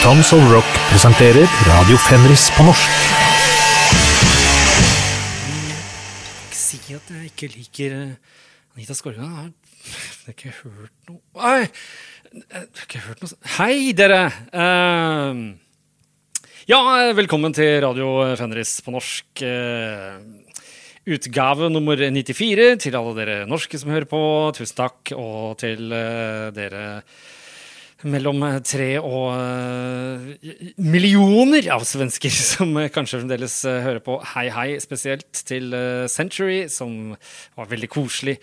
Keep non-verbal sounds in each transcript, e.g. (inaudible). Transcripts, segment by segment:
Tons of Rock presenterer Radio Fenris på norsk. ikke si at jeg ikke liker eh, Anita Skorgan. Jeg har ikke hørt noe Oi! Jeg har ikke hørt noe. Hei, dere! Eh, ja, velkommen til Radio Fenris på norsk. eh, utgave nummer 94 til alle dere norske som hører på. Tusen takk. Og til dere mellom tre og eh, millioner av svensker (laughs) som eh, kanskje fremdeles eh, hører på. Hei, hei, spesielt til eh, Century, som var veldig koselig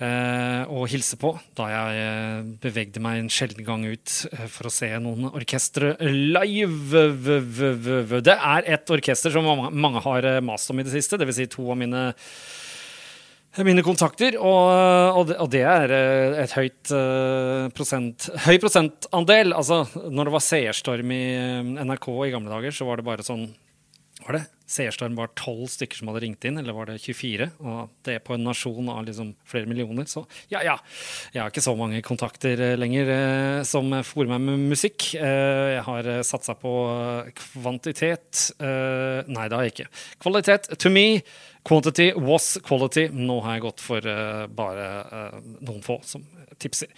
eh, å hilse på da jeg eh, bevegde meg en sjelden gang ut eh, for å se noen orkestre live. Det er et orkester som mange, har eh, mast om i det siste, dvs. Si to av mine mine kontakter, og, og, det, er eh, et høyt eh, prosent, høy prosentandel. Altså, når det var seerstorm i eh, NRK i gamle dager, så var det bare sånn Var det seerstorm var tolv stykker som hadde ringt inn, eller var det 24? Og det på en nasjon av liksom flere millioner, så ja, ja. Jeg har ikke så mange kontakter lenger som fòrer meg med musikk. Jeg har satsa på kvantitet Nei, det har jeg ikke. Kvalitet to me. Quantity was quality. Nå har jeg gått for uh, bare uh, noen få som tipser.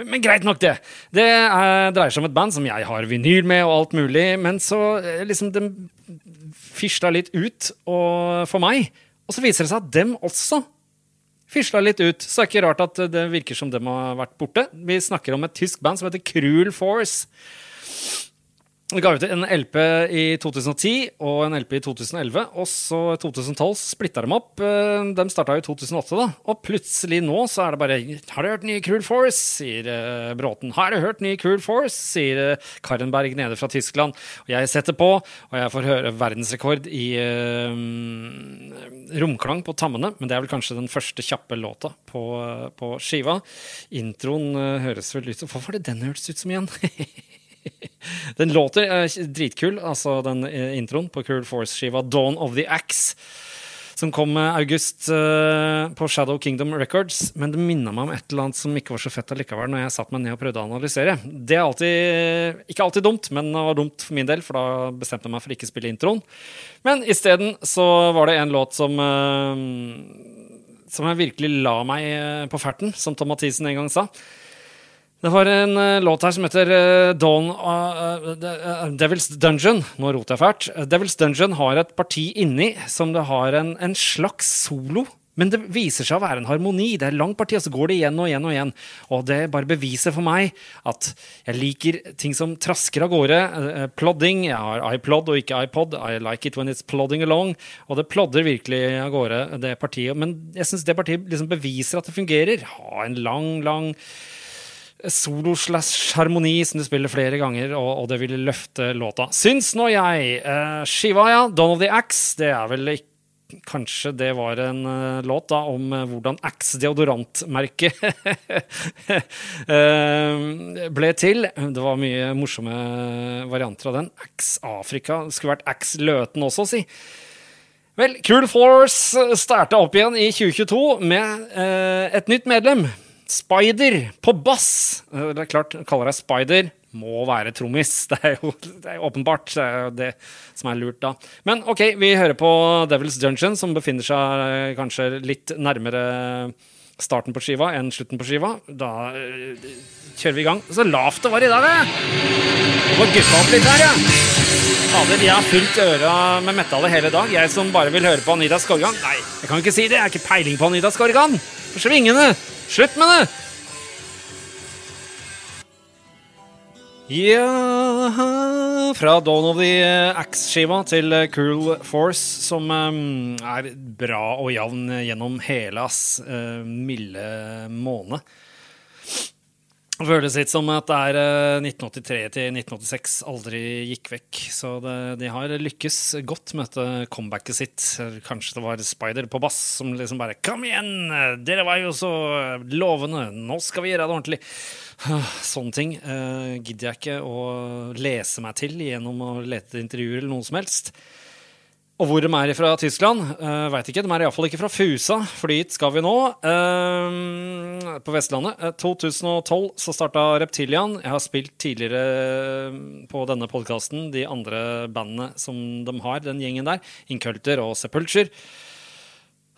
Men greit nok, det. Det er, dreier seg om et band som jeg har vinyl med og alt mulig, men så eh, liksom de fisla litt ut og, for meg. Og så viser det seg at dem også fisla litt ut. Så det er ikke rart at det virker som dem har vært borte. Vi snakker om et tysk band som heter Cruel Force. Ga ut en LP i 2010 og en LP i 2011. Og så i 2012 splitta de opp. Eh, De starta i 2008, da. Og plutselig nå så er det bare 'Har du hørt nye Cruel Force?' sier eh, Bråten. 'Har du hørt nye Cruel Force?' sier eh, Karenberg nede fra Tyskland. Og jeg setter på, og jeg får høre verdensrekord i uh, romklang på tammene. Men det er vel kanskje den første kjappe låta på, på skiva. Introen høres vel ut som Hvorfor det den hørtes ut som igjen? (laughs) Den låter eh, dritkul, altså den eh, introen på Cool Force-skiva Dawn of the Axe. Som kom eh, august eh, på Shadow Kingdom Records. Men det minna meg om et eller annet som ikke var så fett allikevel, når jeg satte meg ned og prøvde å analysere. Det er alltid, ikke alltid dumt, men det var dumt for min del, for da bestemte jeg meg for ikke å spille introen. Men isteden så var det en låt som eh, Som jeg virkelig la meg eh, på ferten, som Tom Mathisen en gang sa. Det var en uh, låt her som heter uh, Dawn uh, Devil's Dungeon. Nå roter jeg fælt. Devil's Dungeon har et parti inni som det har en, en slags solo. Men det viser seg å være en harmoni. Det er langt parti, og så går det igjen og igjen og igjen. Og det bare beviser for meg at jeg liker ting som trasker av gårde. Plodding. Jeg har iPlod og ikke iPod. I like it when it's plodding along. Og det plodder virkelig av gårde, det partiet. Men jeg syns det partiet liksom beviser at det fungerer. Ha en lang, lang solo slash harmoni som du spiller flere ganger, og, og det vil løfte låta. Syns nå jeg. Uh, skiva, ja. Dawn of the Axe. Det er vel ikke Kanskje det var en uh, låt da om uh, hvordan Axe deodorantmerket (laughs) ble til. Det var mye morsomme varianter av den. Axe Afrika. Det skulle vært Axe Løten også, si. Vel, Cool Force starta opp igjen i 2022 med et nytt medlem. Spider på bass. Eh, Det er klart, kaller deg Spider, må være trommis. (laughs) Det er jo det er åpenbart. Det er jo det som er lurt da. Men ok, vi hører på Devil's Dungeon, som befinner seg eh, kanskje litt nærmere starten på skiva enn slutten på skiva. Da eh, kjører vi i gang. Så lavt det var i dag, det! Får guffa opp litt her, ja. Fader, jeg har fulgt øra med metallet hele dag. Jeg som bare vil høre på Anita Skorgan. Nei, jeg kan ikke si det. Jeg har ikke peiling på Anita Skorgan. For svingende. Slutt med det! Ja Fra Dawn of the Axe-skiva til Cool Force, som um, er bra og jevn gjennom hele ass milde måned. Føles litt som at det er eh, 1983 til 1986 aldri gikk vekk. Så det, de har lykkes godt med dette comebacket sitt. Kanskje det var Spider på bass som liksom bare Kom igjen! Dere var jo så lovende! Nå skal vi gjøre det ordentlig! (sighs) Sånne ting eh, gidder jeg ikke å lese meg til gjennom å lete intervjuer eller noe som helst. Og hvor de er fra Tyskland, uh, veit ikke. De er iallfall ikke fra Fusa, for dit skal vi nå. Uh, på Vestlandet. Uh, 2012 så starta Reptilian. Jeg har spilt tidligere på denne podkasten de andre bandene som de har, den gjengen der. Inculter og Sepulture.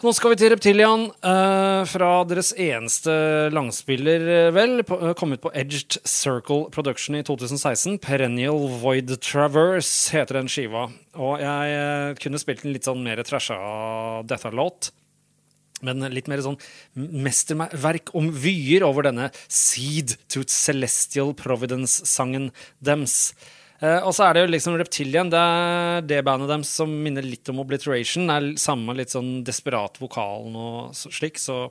Nå skal vi til Reptilian. Uh, fra deres eneste langspiller, eh, vel. På, uh, kom på Edged Circle Production i 2016. Perennial Void Traverse heter den skiva. Og jeg uh, kunne spilt den litt sånn mer trasha Deatha-låt. Men litt mer sånn mesterverk om vyer over denne Seed to Celestial Providence-sangen dems. Uh, og så er det jo liksom Reptilian. Det er det bandet deres som minner litt om Obliteration. Det er samme litt sånn desperat vokalen og slik, så,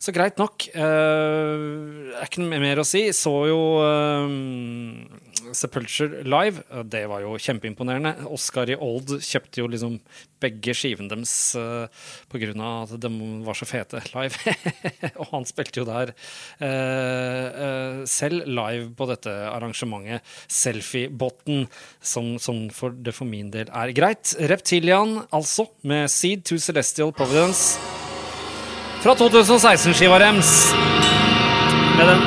så greit nok. Uh, er ikke noe mer å si. Så jo uh, Sepulture live. Det var jo kjempeimponerende. Oscar i Old kjøpte jo liksom begge skivene deres uh, pga. at de var så fete live. (laughs) og han spilte jo der uh, selv live på dette arrangementet, Selfie-botten, som, som, for det for min del er greit. Reptilian, altså, med Seed to Celestial Providence. Fra 2016-skiva deres. Med den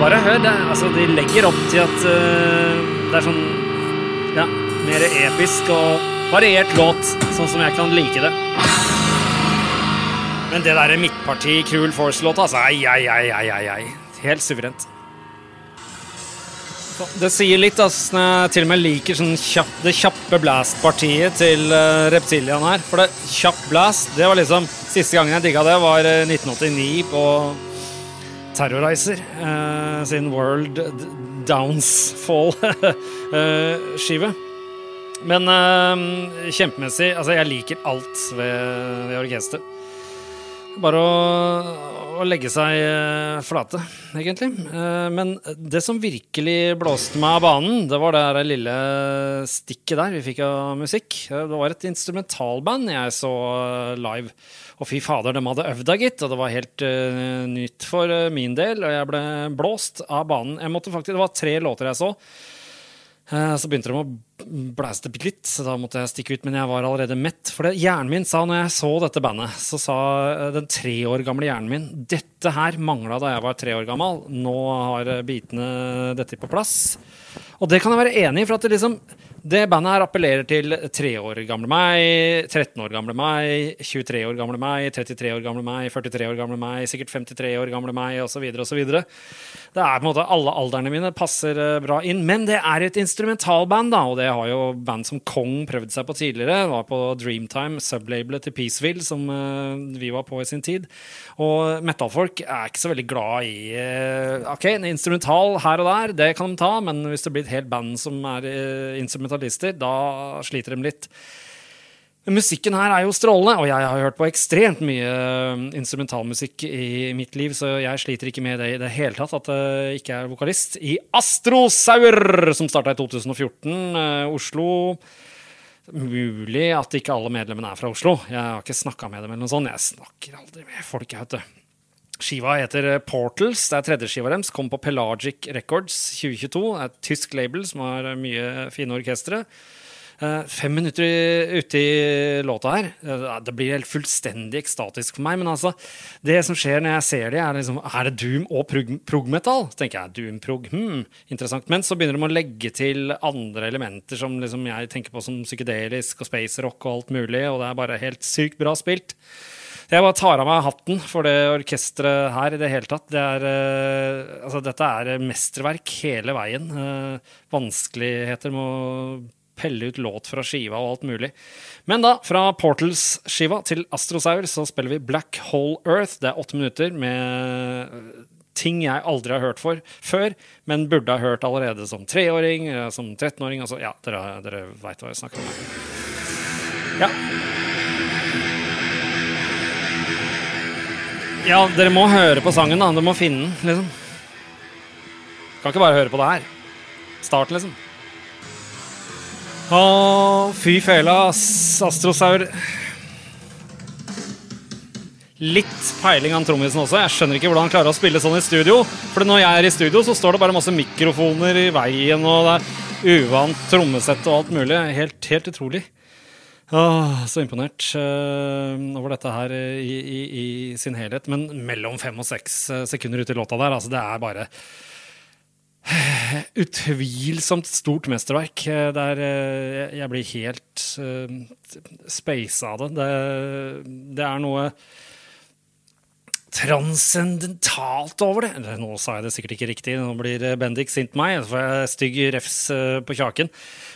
bare hør. Det, altså, de legger opp til at uh, det er sånn Ja, mer episk og variert låt, sånn som jeg kan like det. Men det derre midtparti Cruel Force-låta, altså ai, ai, ai, ai, ai. Helt suverent. Det sier litt, ass. jeg til og med liker sånn kjapp, det kjappe blast-partiet til uh, Reptilian her. For det kjapp blast, det var liksom Siste gangen jeg digga det, var uh, 1989 på Terrorizer uh, sin World Downsfall-skive. (laughs) uh, Men kjempemessig Altså, jeg liker alt ved, ved orkesteret. Bare å, å, legge seg flate, egentlig. men det som virkelig blåste meg av banen, det var det lille stikket der vi fikk av musikk. Det var et instrumentalband jeg så live. Og fy fader, de hadde øvd da, gitt. Og det var helt nytt for min del. Og jeg ble blåst av banen. Jeg måtte faktisk, Det var tre låter jeg så. Uh, så begynte de å blæse det bitte litt, så da måtte jeg stikke ut. Men jeg var allerede mett. For det, hjernen min sa når jeg så dette bandet, så sa den tre år gamle hjernen min dette her mangla da jeg var tre år gammel. Nå har bitene dette på plass. Og det kan jeg være enig i, for at det liksom det bandet her appellerer til 3 år gamle meg, 13 år gamle meg, 23 år gamle meg, 33 år gamle meg, 43 år gamle meg, sikkert 53 år gamle meg, osv. osv. Det er på en måte Alle alderne mine passer eh, bra inn. Men det er et instrumentalband, da, og det har jo band som Kong prøvd seg på tidligere. Det var på Dreamtime, sublabelet til Peaceville, som uh, vi var på i sin tid. Og metallfolk er ikke så veldig glad i uh, Ok, en instrumental her og der, det kan de ta, men hvis det blir helt band som er uh, instrumentalister, da sliter de litt. Men musikken her er jo strålende, og jeg har hørt på ekstremt mye um, instrumentalmusikk i mitt liv, så jeg sliter ikke med det i det hele tatt, at jeg ikke er vokalist. I Astrosaur, som starta i 2014, uh, Oslo. Mulig at ikke alle medlemmene er fra Oslo. Jeg har ikke snakka med dem. eller noe sånt. Jeg snakker aldri med folk, jeg, vet du. Skiva heter Portals. Det er tredje skiva deres. Kom på Pelagic Records 2022. Det er et tysk label som har mye fine orkestre. Eh, fem minutter ute i låta her eh, Det blir helt fullstendig ekstatisk for meg. Men altså, det som skjer når jeg ser det, er liksom Er det doom og prog-metal? Så tenker jeg doom, prog, hmm, interessant. Men så begynner de å legge til andre elementer som liksom jeg tenker på som psykedelisk og space rock og alt mulig, og det er bare helt sykt bra spilt. Jeg bare tar av meg hatten for det orkesteret her i det hele tatt. Det er, uh, altså, dette er mesterverk hele veien. Uh, vanskeligheter med å pelle ut låt fra skiva og alt mulig. Men da, fra Portals-skiva til Astrosaur, så spiller vi Black Hole Earth. Det er åtte minutter med øh, ting jeg aldri har hørt for før, men burde ha hørt allerede som treåring, som 13-åring. Altså, ja, dere, dere veit hva jeg snakker om. Ja. Ja, dere må høre på sangen, da. Dere må finne den, liksom. Kan ikke bare høre på det her. Starten, liksom. Å, fy fela, Astrosaur. Litt peiling av trommisen også. Jeg skjønner ikke hvordan han klarer å spille sånn i studio. For når jeg er i studio, så står det bare masse mikrofoner i veien, og det er uvant trommesett og alt mulig. Helt, helt utrolig. Åh, så imponert uh, over dette her i, i, i sin helhet. Men mellom fem og seks eh, sekunder ute i låta der, altså det er bare Utvilsomt stort mesterverk. Eh, Der eh, jeg blir helt uh, speisa av det. det. Det er noe transcendentalt over det. Nå sa jeg det sikkert ikke riktig, nå blir Bendik sint på meg. Så får jeg stygg refs eh, på kjaken.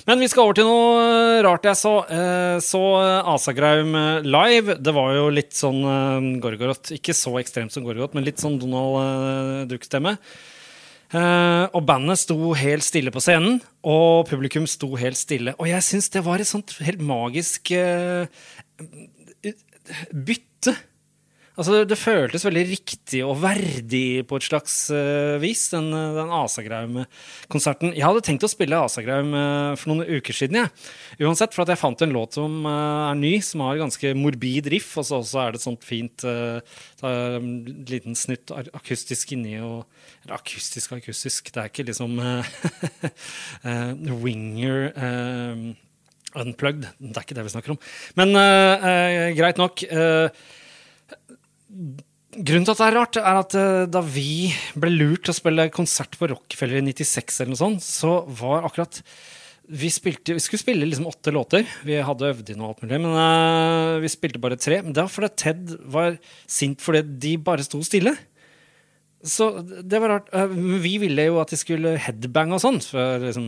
Men vi skal over til noe eh, rart jeg så. Eh, Så Asagraum eh, live. Det var jo litt sånn eh, Gorgorot. Ikke så ekstremt som Gorgorot, men litt sånn Donald eh, Duck-stemme. Eh, og bandet sto helt stille på scenen, og publikum sto helt stille. Og jeg syns det var et sånt helt magisk eh, bytte. Altså, det, føltes veldig riktig og verdig på et slags uh, vis, den, eh, den Asagraum-konserten. Jeg hadde tenkt å spille Asagraum uh, for noen uker siden, jeg. Uansett, for at jeg fant en låt som uh, er ny, som har ganske morbid riff, og så er det et sånt fint uh, liten snutt akustisk inni og Eller akustisk akustisk, det er ikke liksom (laughs) Winger Unplugged. Det er ikke det vi snakker om. Men greit nok. Grunnen til at det er rart, er at eh, da vi ble lurt til å spille konsert på Rockefeller i 96, eller noe sånt, så var akkurat vi, spilte, vi skulle spille liksom åtte låter. Vi hadde øvd inn og alt mulig, men uh, vi spilte bare tre. Men det var fordi Ted var sint fordi de bare sto stille. Så det var rart. Eh, Vi ville jo at de skulle headbang og sånn. Liksom,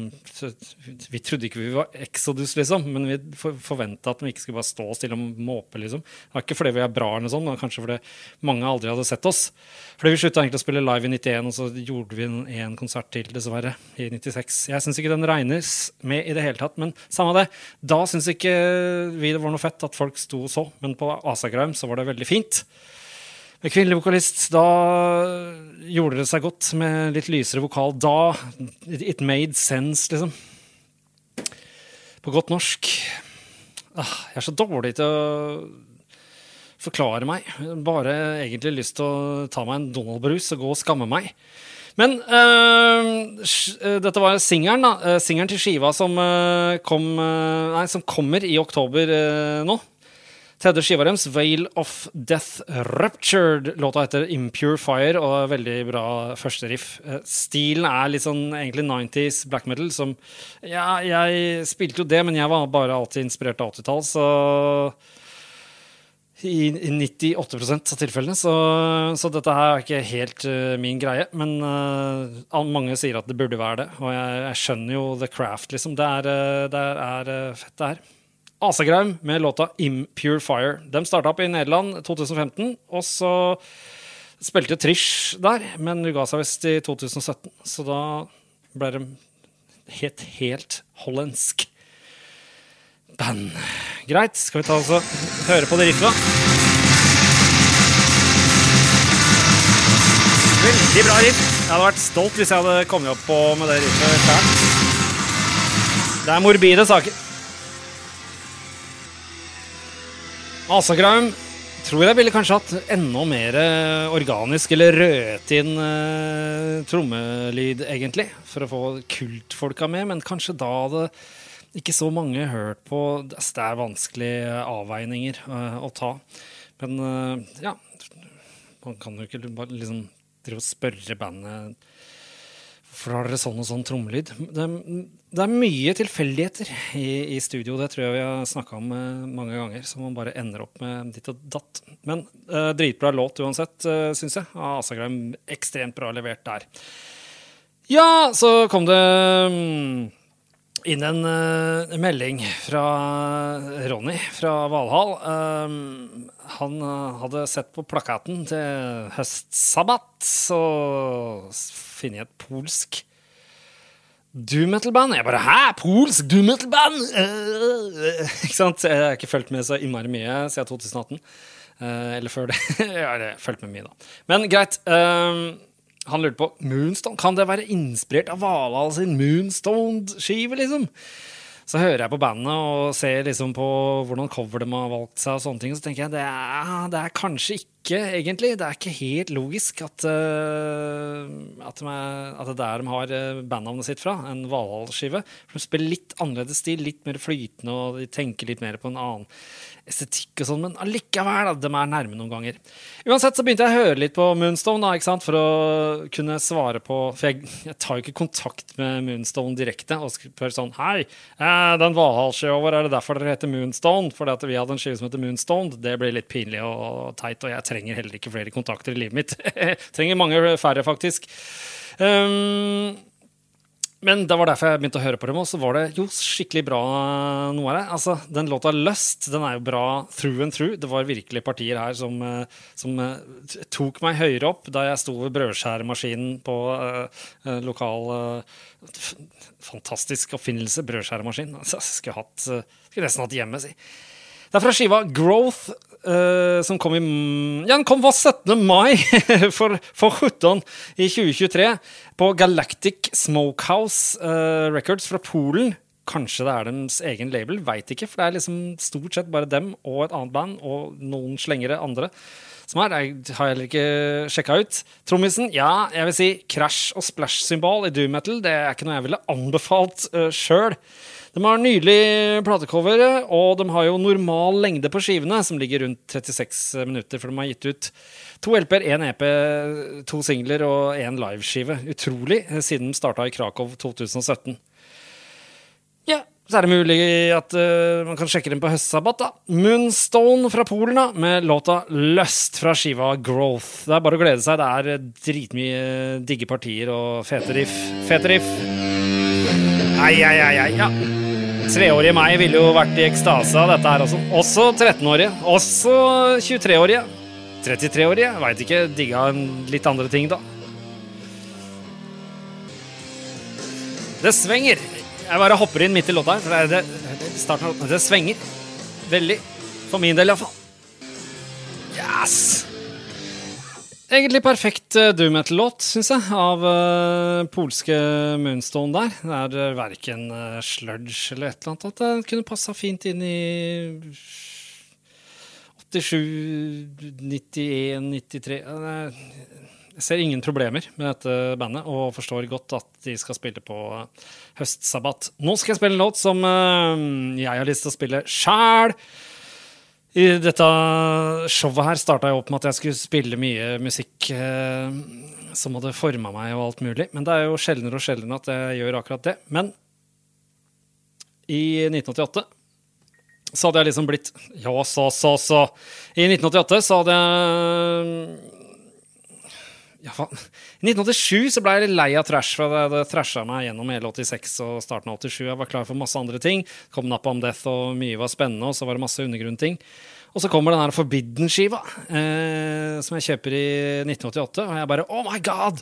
vi trodde ikke vi var Exodus, liksom. Men vi for, forventa at vi ikke skulle bare stå stille og måpe, liksom. Det var ikke fordi vi er bra, eller noe sånt, men kanskje fordi mange aldri hadde sett oss. Fordi vi slutta egentlig å spille live i 91, og så gjorde vi en konsert til, dessverre, i 96. Jeg syns ikke den regnes med i det hele tatt, men samme det. Da syns ikke vi det var noe fett at folk sto og så, men på Asagraum så var det veldig fint. Kvinnelig vokalist, da gjorde det seg godt med litt lysere vokal. Da It made sense, liksom. På godt norsk. Ah, jeg er så dårlig til å forklare meg. Bare egentlig lyst til å ta meg en Donald-brus og gå og skamme meg. Men øh, dette var singelen, da. Øh, Singelen til skiva som, øh, kom, øh, nei, som kommer i oktober nå. Tredje skiva deres, 'Veil of Death Ruptured'. Låta heter 'Impure Fire' og er veldig bra første riff. Eh, Stilen er litt sånn egentlig 90s black metal, som Ja, jeg spilte jo det, men jeg var bare alltid inspirert av 80-tall, så i i 98 av tilfellene. Så, så dette her er ikke helt uh, min greie. Men uh, mange sier at det burde være det. Og jeg, jeg skjønner jo The Craft, liksom. Det er, det er eh, fett, det her. Asagraum med låta 'Impure Fire'. De starta opp i Nederland 2015, og så spilte Trish der, men hun ga seg visst i 2017. Så da ble de helt, helt hollandsk band. Greit, skal vi ta oss og høre på det riffet. Veldig bra riff. Jeg hadde vært stolt hvis jeg hadde kommet opp med det riffet. Det er morbide saker. Asagraum tror jeg ville kanskje hatt enda mer eh, organisk eller rødtinn eh, trommelyd, egentlig, for å få kultfolka med, men kanskje da hadde ikke så mange hørt på Det er vanskelige avveininger eh, å ta. Men eh, ja Man kan jo ikke bare liksom drive og spørre bandet Hvorfor har dere sånn og sånn trommelyd? Det, det er mye tilfeldigheter i, i studio. Det tror jeg vi har snakka om eh, mange ganger. Så man bare ender opp med ditt og datt. Men eh, dritbra låt uansett, uh, syns jeg. Av Asagram ekstremt bra levert der. Ja, så kom det mm, inn en uh, melding fra Ronny fra Valhall. Um, han uh, hadde sett på plakaten til høstsabbat og funnet et polsk doom metal-band. Jeg bare 'hæ, polsk doom metal-band?' Uh, (laughs) ikke sant? Jeg har ikke fulgt med så innmari mye siden 2018. Eh, eller før det. (laughs) jeg har fulgt med mye, da. Men greit. Um, han lurte på Moonstone. Kan det være inspirert av Valhall sin Moonstone-skive, liksom? Så hører jeg på bandet og ser liksom på hvordan cover de har valgt seg, og sånne ting, så tenker jeg det er, det er kanskje ikke egentlig. Det er ikke helt logisk at, uh, at, de er, at, det er der de har uh, bandnavnet sitt fra, en Valhall-skive. De spiller litt annerledes stil, litt mer flytende, og de tenker litt mer på en annen estetikk og sånn, men allikevel, de er nærme noen ganger. Uansett så begynte jeg å høre litt på Moonstone da, ikke sant, for å kunne svare på For jeg, jeg tar jo ikke kontakt med Moonstone direkte og spør sånn Hei, eh, den Valhall-skiva vår, er det derfor dere heter Moonstone? Fordi at vi hadde en skive som heter Moonstone. Det blir litt pinlig og teit, og jeg trenger heller ikke flere kontakter i livet mitt. (laughs) trenger mange færre, faktisk. Um, men det var derfor jeg begynte å høre på dem, og så var det jo skikkelig bra noe av det. Altså, Den låta 'Lust' den er jo bra through and through. Det var virkelig partier her som, eh, som uh, tok meg høyere opp da jeg sto ved brødskjæremaskinen på uh, uh, lokal Fantastisk oppfinnelse, brødskjæremaskin. Altså, skulle, hatt, skulle nesten hatt hjemme, si. Det er fra skiva Growth, uh, som kom i Ja, den kom på 17. mai (laughs) for, for 17 i 2023 på Galactic Smokehouse uh, Records fra Polen. Kanskje det er deres egen label, veit ikke. For det er liksom stort sett bare dem og et annet band og noen slengere andre som er. Jeg har heller ikke sjekka ut. Trommisen, ja, jeg vil si crash og splash-symbol i doom metal. Det er ikke noe jeg ville anbefalt uh, sjøl. De har nylig platecover, og de har jo normal lengde på skivene, som ligger rundt 36 minutter, for de har gitt ut to LP-er, én EP, to singler og én liveskive. Utrolig, siden de starta i Krakow 2017. Ja, så er det mulig at uh, man kan sjekke den på høstsabbat. da. Moonstone fra Polen da, med låta 'Lust' fra skiva 'Growth'. Det er bare å glede seg. Det er dritmye digge partier og fete riff. Fete riff. Ai, ai, ai, ai. Ja. Treårige meg ville jo vært i ekstase av dette her også. Også 13-årige. Også 23-årige. 33-årige. Veit ikke. Digga litt andre ting, da. Det svinger. Jeg bare hopper inn midt i låta det, det, starten Det svinger. Veldig. For min del, iallfall. Yes! Egentlig perfekt uh, doom metal-låt, syns jeg, av uh, polske Moonstone der. Det er uh, verken uh, sludge eller et eller annet. At det kunne passa fint inn i 87, 91, 93 Jeg ser ingen problemer med dette bandet, og forstår godt at de skal spille på høstsabbat. Nå skal jeg spille en låt som jeg har lyst til å spille sjæl. I dette showet her starta jeg opp med at jeg skulle spille mye musikk eh, som hadde forma meg og alt mulig. Men det er jo sjeldnere og sjeldnere at jeg gjør akkurat det. Men i 1988 så hadde jeg liksom blitt Ja, så, så, så. I 1988 så hadde jeg ja. I 1987 så ble jeg litt lei av trash, for det, hadde trasha meg gjennom hele 86 og starten av 87. Jeg var klar for masse andre ting. Kom Napp om Death, og mye var spennende, og så var det masse undergrunnting. Og så kommer den her Forbidden-skiva, eh, som jeg kjøper i 1988, og jeg bare Oh my god!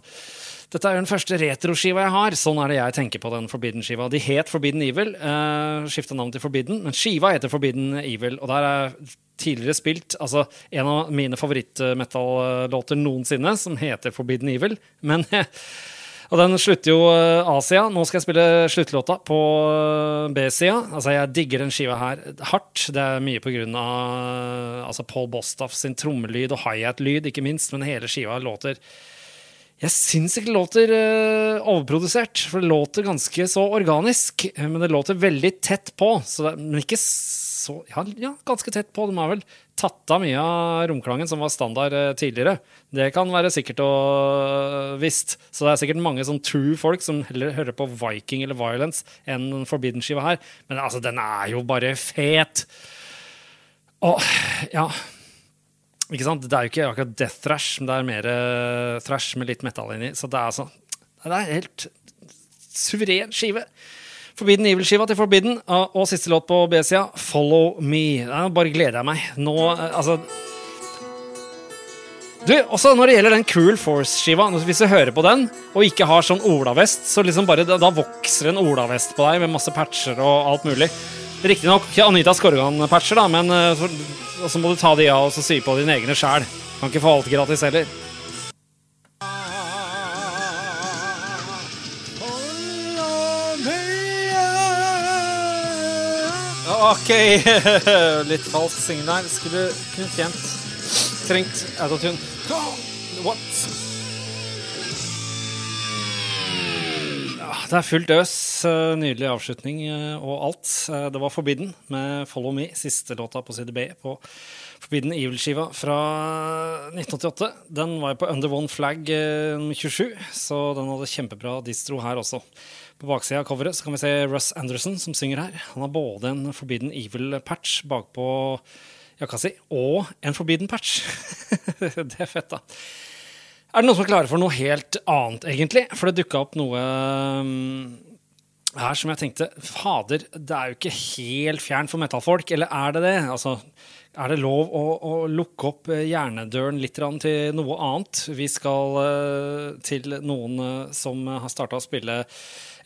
Dette er jo den første retroskiva jeg har. Sånn er det jeg tenker på den Forbidden-skiva. De het Forbidden Evil, eh, skifta navn til Forbidden, men skiva heter Forbidden Evil. Og der er tidligere spilt altså en av mine favorittmetallåter noensinne, som heter Forbidden Evil. Men (laughs) Og den slutter jo eh, A-sida. Nå skal jeg spille sluttlåta på eh, B-sida. Altså, jeg digger den skiva her hardt. Det er mye på grunn av altså Paul Bostaff sin trommelyd og high-hat-lyd, ikke minst, men hele skiva låter jeg syns ikke det låter uh, overprodusert, for det låter ganske så organisk. Eh, men det låter veldig tett på. Det, men ikke så ja, ja, ganske tett på. De har vel tatt av mye av romklangen som var standard uh, tidligere. Det kan være sikkert og uh, visst. Så det er sikkert mange sånn true folk som heller hører på Viking eller Violence enn Forbidden-skiva her. Men altså, den er jo bare fet. Og ja ikke sant? Det er jo ikke akkurat death thrash, men det er mer uh, thrash med litt metall inni. Så det er altså Det er helt suveren skive. Forbidden Evil-skiva til Forbidden, og, siste låt på B-sida, Follow Me. Da bare gleder jeg meg. Nå, uh, altså du, også Når det gjelder den Cruel Force-skiva, hvis du hører på den og ikke har sånn olavest, så liksom bare, da, da vokser en olavest på deg med masse patcher og alt mulig. Riktignok ikke Anita Skorgan-patcher, da, men så, så må du ta de av og sy på dine egne sjæl. Kan ikke få alt gratis heller. Ok, (laughs) litt falsk synging der. Skulle kunne tjent trengt autotune. What? Det er fullt øs. Eh, Nydelig avslutning eh, og alt. Eh, Det var Forbidden med Follow Me, siste låta på CDB på Forbidden Evil-skiva fra 1988. Den var jo på Under One Flag eh, nummer 27, så den hadde kjempebra distro her også. På baksida av coveret så kan vi se Russ Anderson som synger her. Han har både en Forbidden Evil-patch bakpå jakka si og en Forbidden patch. (laughs) det er fett, da. Er det noen som er klare for noe helt annet, egentlig? For det dukka opp noe um, her som jeg tenkte Fader, det er jo ikke helt fjern for metallfolk, eller er det det? Altså, er det lov å, å lukke opp eh, hjernedøren litt til noe annet? Vi skal eh, til noen eh, som har starta å spille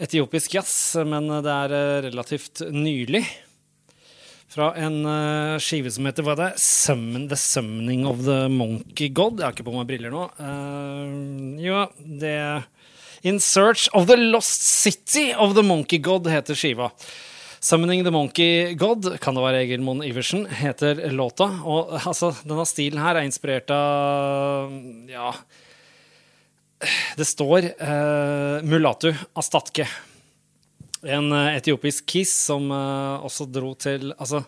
etiopisk jazz, men det er relativt nylig. Fra en uh, skive som heter hva er? Summon, The Summoning of the Monkey God. Jeg har ikke på meg briller nå. Uh, jo, det In Search of the Lost City of the Monkey God heter skiva. Summoning the Monkey God, kan det være Egil Monn Iversen, heter låta. Og altså, denne stilen her er inspirert av Ja Det står uh, Mulatu Astatke. En eh, etiopisk kiss som eh, også dro til Altså,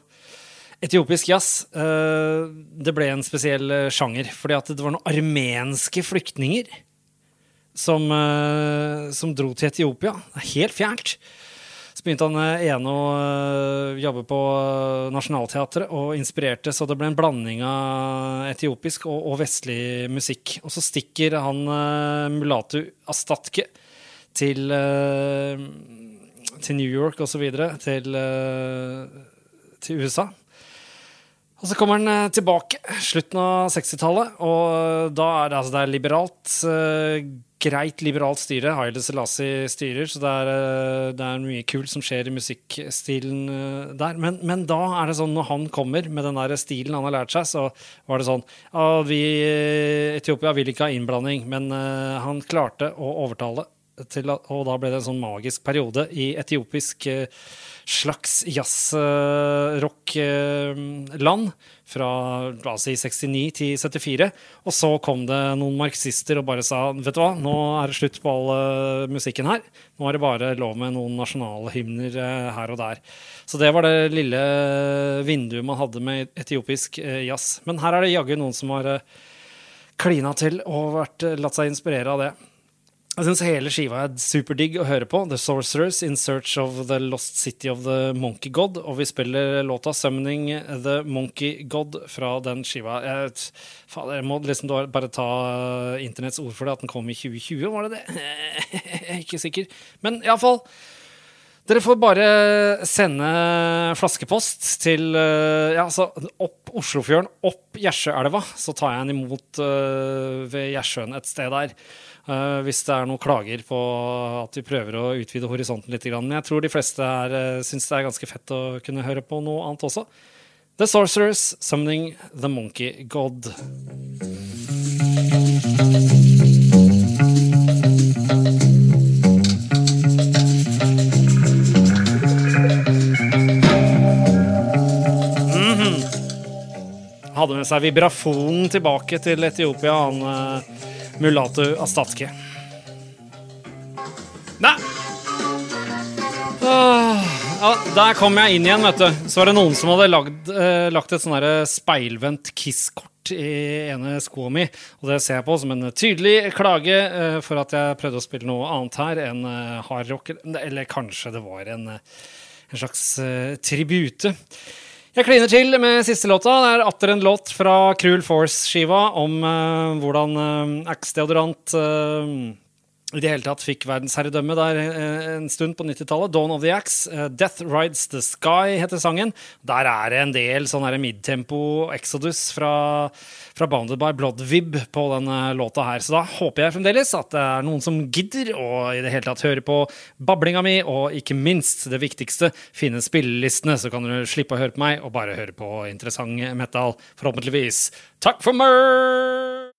etiopisk jazz eh, Det ble en spesiell sjanger, fordi at det var noen armenske flyktninger som, som dro til Etiopia. Helt fjernt. Så begynte han ene å jobbe på Nationaltheatret og inspirerte, så det ble en blanding av etiopisk og, og vestlig musikk. Og så stikker han Mulatu Astatke til, til New York videre, til, eh, til USA. Og så kommer han eh, tilbake slutten av 60-tallet, og da er det, altså, det er liberalt. eh, greit liberalt styre. Haile Selassie styrer, så det er, eh, det er mye kult som skjer i musikkstilen eh, der. Men, men da er det sånn, når han kommer med den der stilen han har lært seg, så var det sånn vi Etiopia vil ikke ha innblanding, men eh, han klarte å overtale til og da ble det en sånn magisk periode i etiopisk eh, slags jazz-rock-land fra la oss si 69 til 74. Og så kom det noen marxister og bare sa vet du hva, nå er det slutt på all eh, musikken her. Nå er det bare lov med noen nasjonalhymner eh, her og der. Så det var det lille vinduet man hadde med etiopisk jazz. Men her er det jaggu noen som har klina til og vært, latt seg inspirere av det. Jeg syns hele skiva er superdigg å høre på. The Sorcerers in Search of the Lost City of the Monkey God. Og vi spiller låta 'Summoning the Monkey God' fra den skiva. Jeg, faen, jeg må liksom bare ta internetts ord for det, at den kom i 2020, var det det? (laughs) Jeg er ikke sikker. Men iallfall. Dere får bare sende flaskepost til eh, ja, altså opp Oslofjorden, opp Gjersjøelva. Så tar jeg den imot uh, ved Gjersjøen et sted der. Uh, hvis det er noen klager på at vi prøver å utvide horisonten litt. Men jeg tror de fleste her uh, syns det er ganske fett å kunne høre på noe annet også. The Sorcerers, Summoning the Monkey God. Hadde med seg vibrafonen tilbake til Etiopia, han uh, Mulatu Astatke. Nei! Åh, ja, der kom jeg inn igjen, vet du. Så var det noen som hadde lagd, eh, lagt et sånn speilvendt Kiss-kort i ene skoa mi. Og det ser jeg på som en tydelig klage eh, for at jeg prøvde å spille noe annet her enn eh, hardrock. Eller kanskje det var en, eh, en slags eh, tribute. Jeg kliner til med siste låta. Det er atter en låt fra Cruel Force-skiva om uh, hvordan uh, Axe-deodorant eh, i det hele tatt fikk verdensherredømme der eh, en stund på 90-tallet. Dawn of the Axe. eh, Death Rides the Sky heter sangen. Der er det en del sånn midtempo Exodus fra, fra Bounded by Blood-vib på denne låta her. Så da håper jeg fremdeles at det er noen som gidder å i det hele tatt høre på bablinga mi, og ikke minst det viktigste, finne spillelistene, så kan du slippe å høre på meg og bare høre på interessant metal, forhåpentligvis. Takk for meg!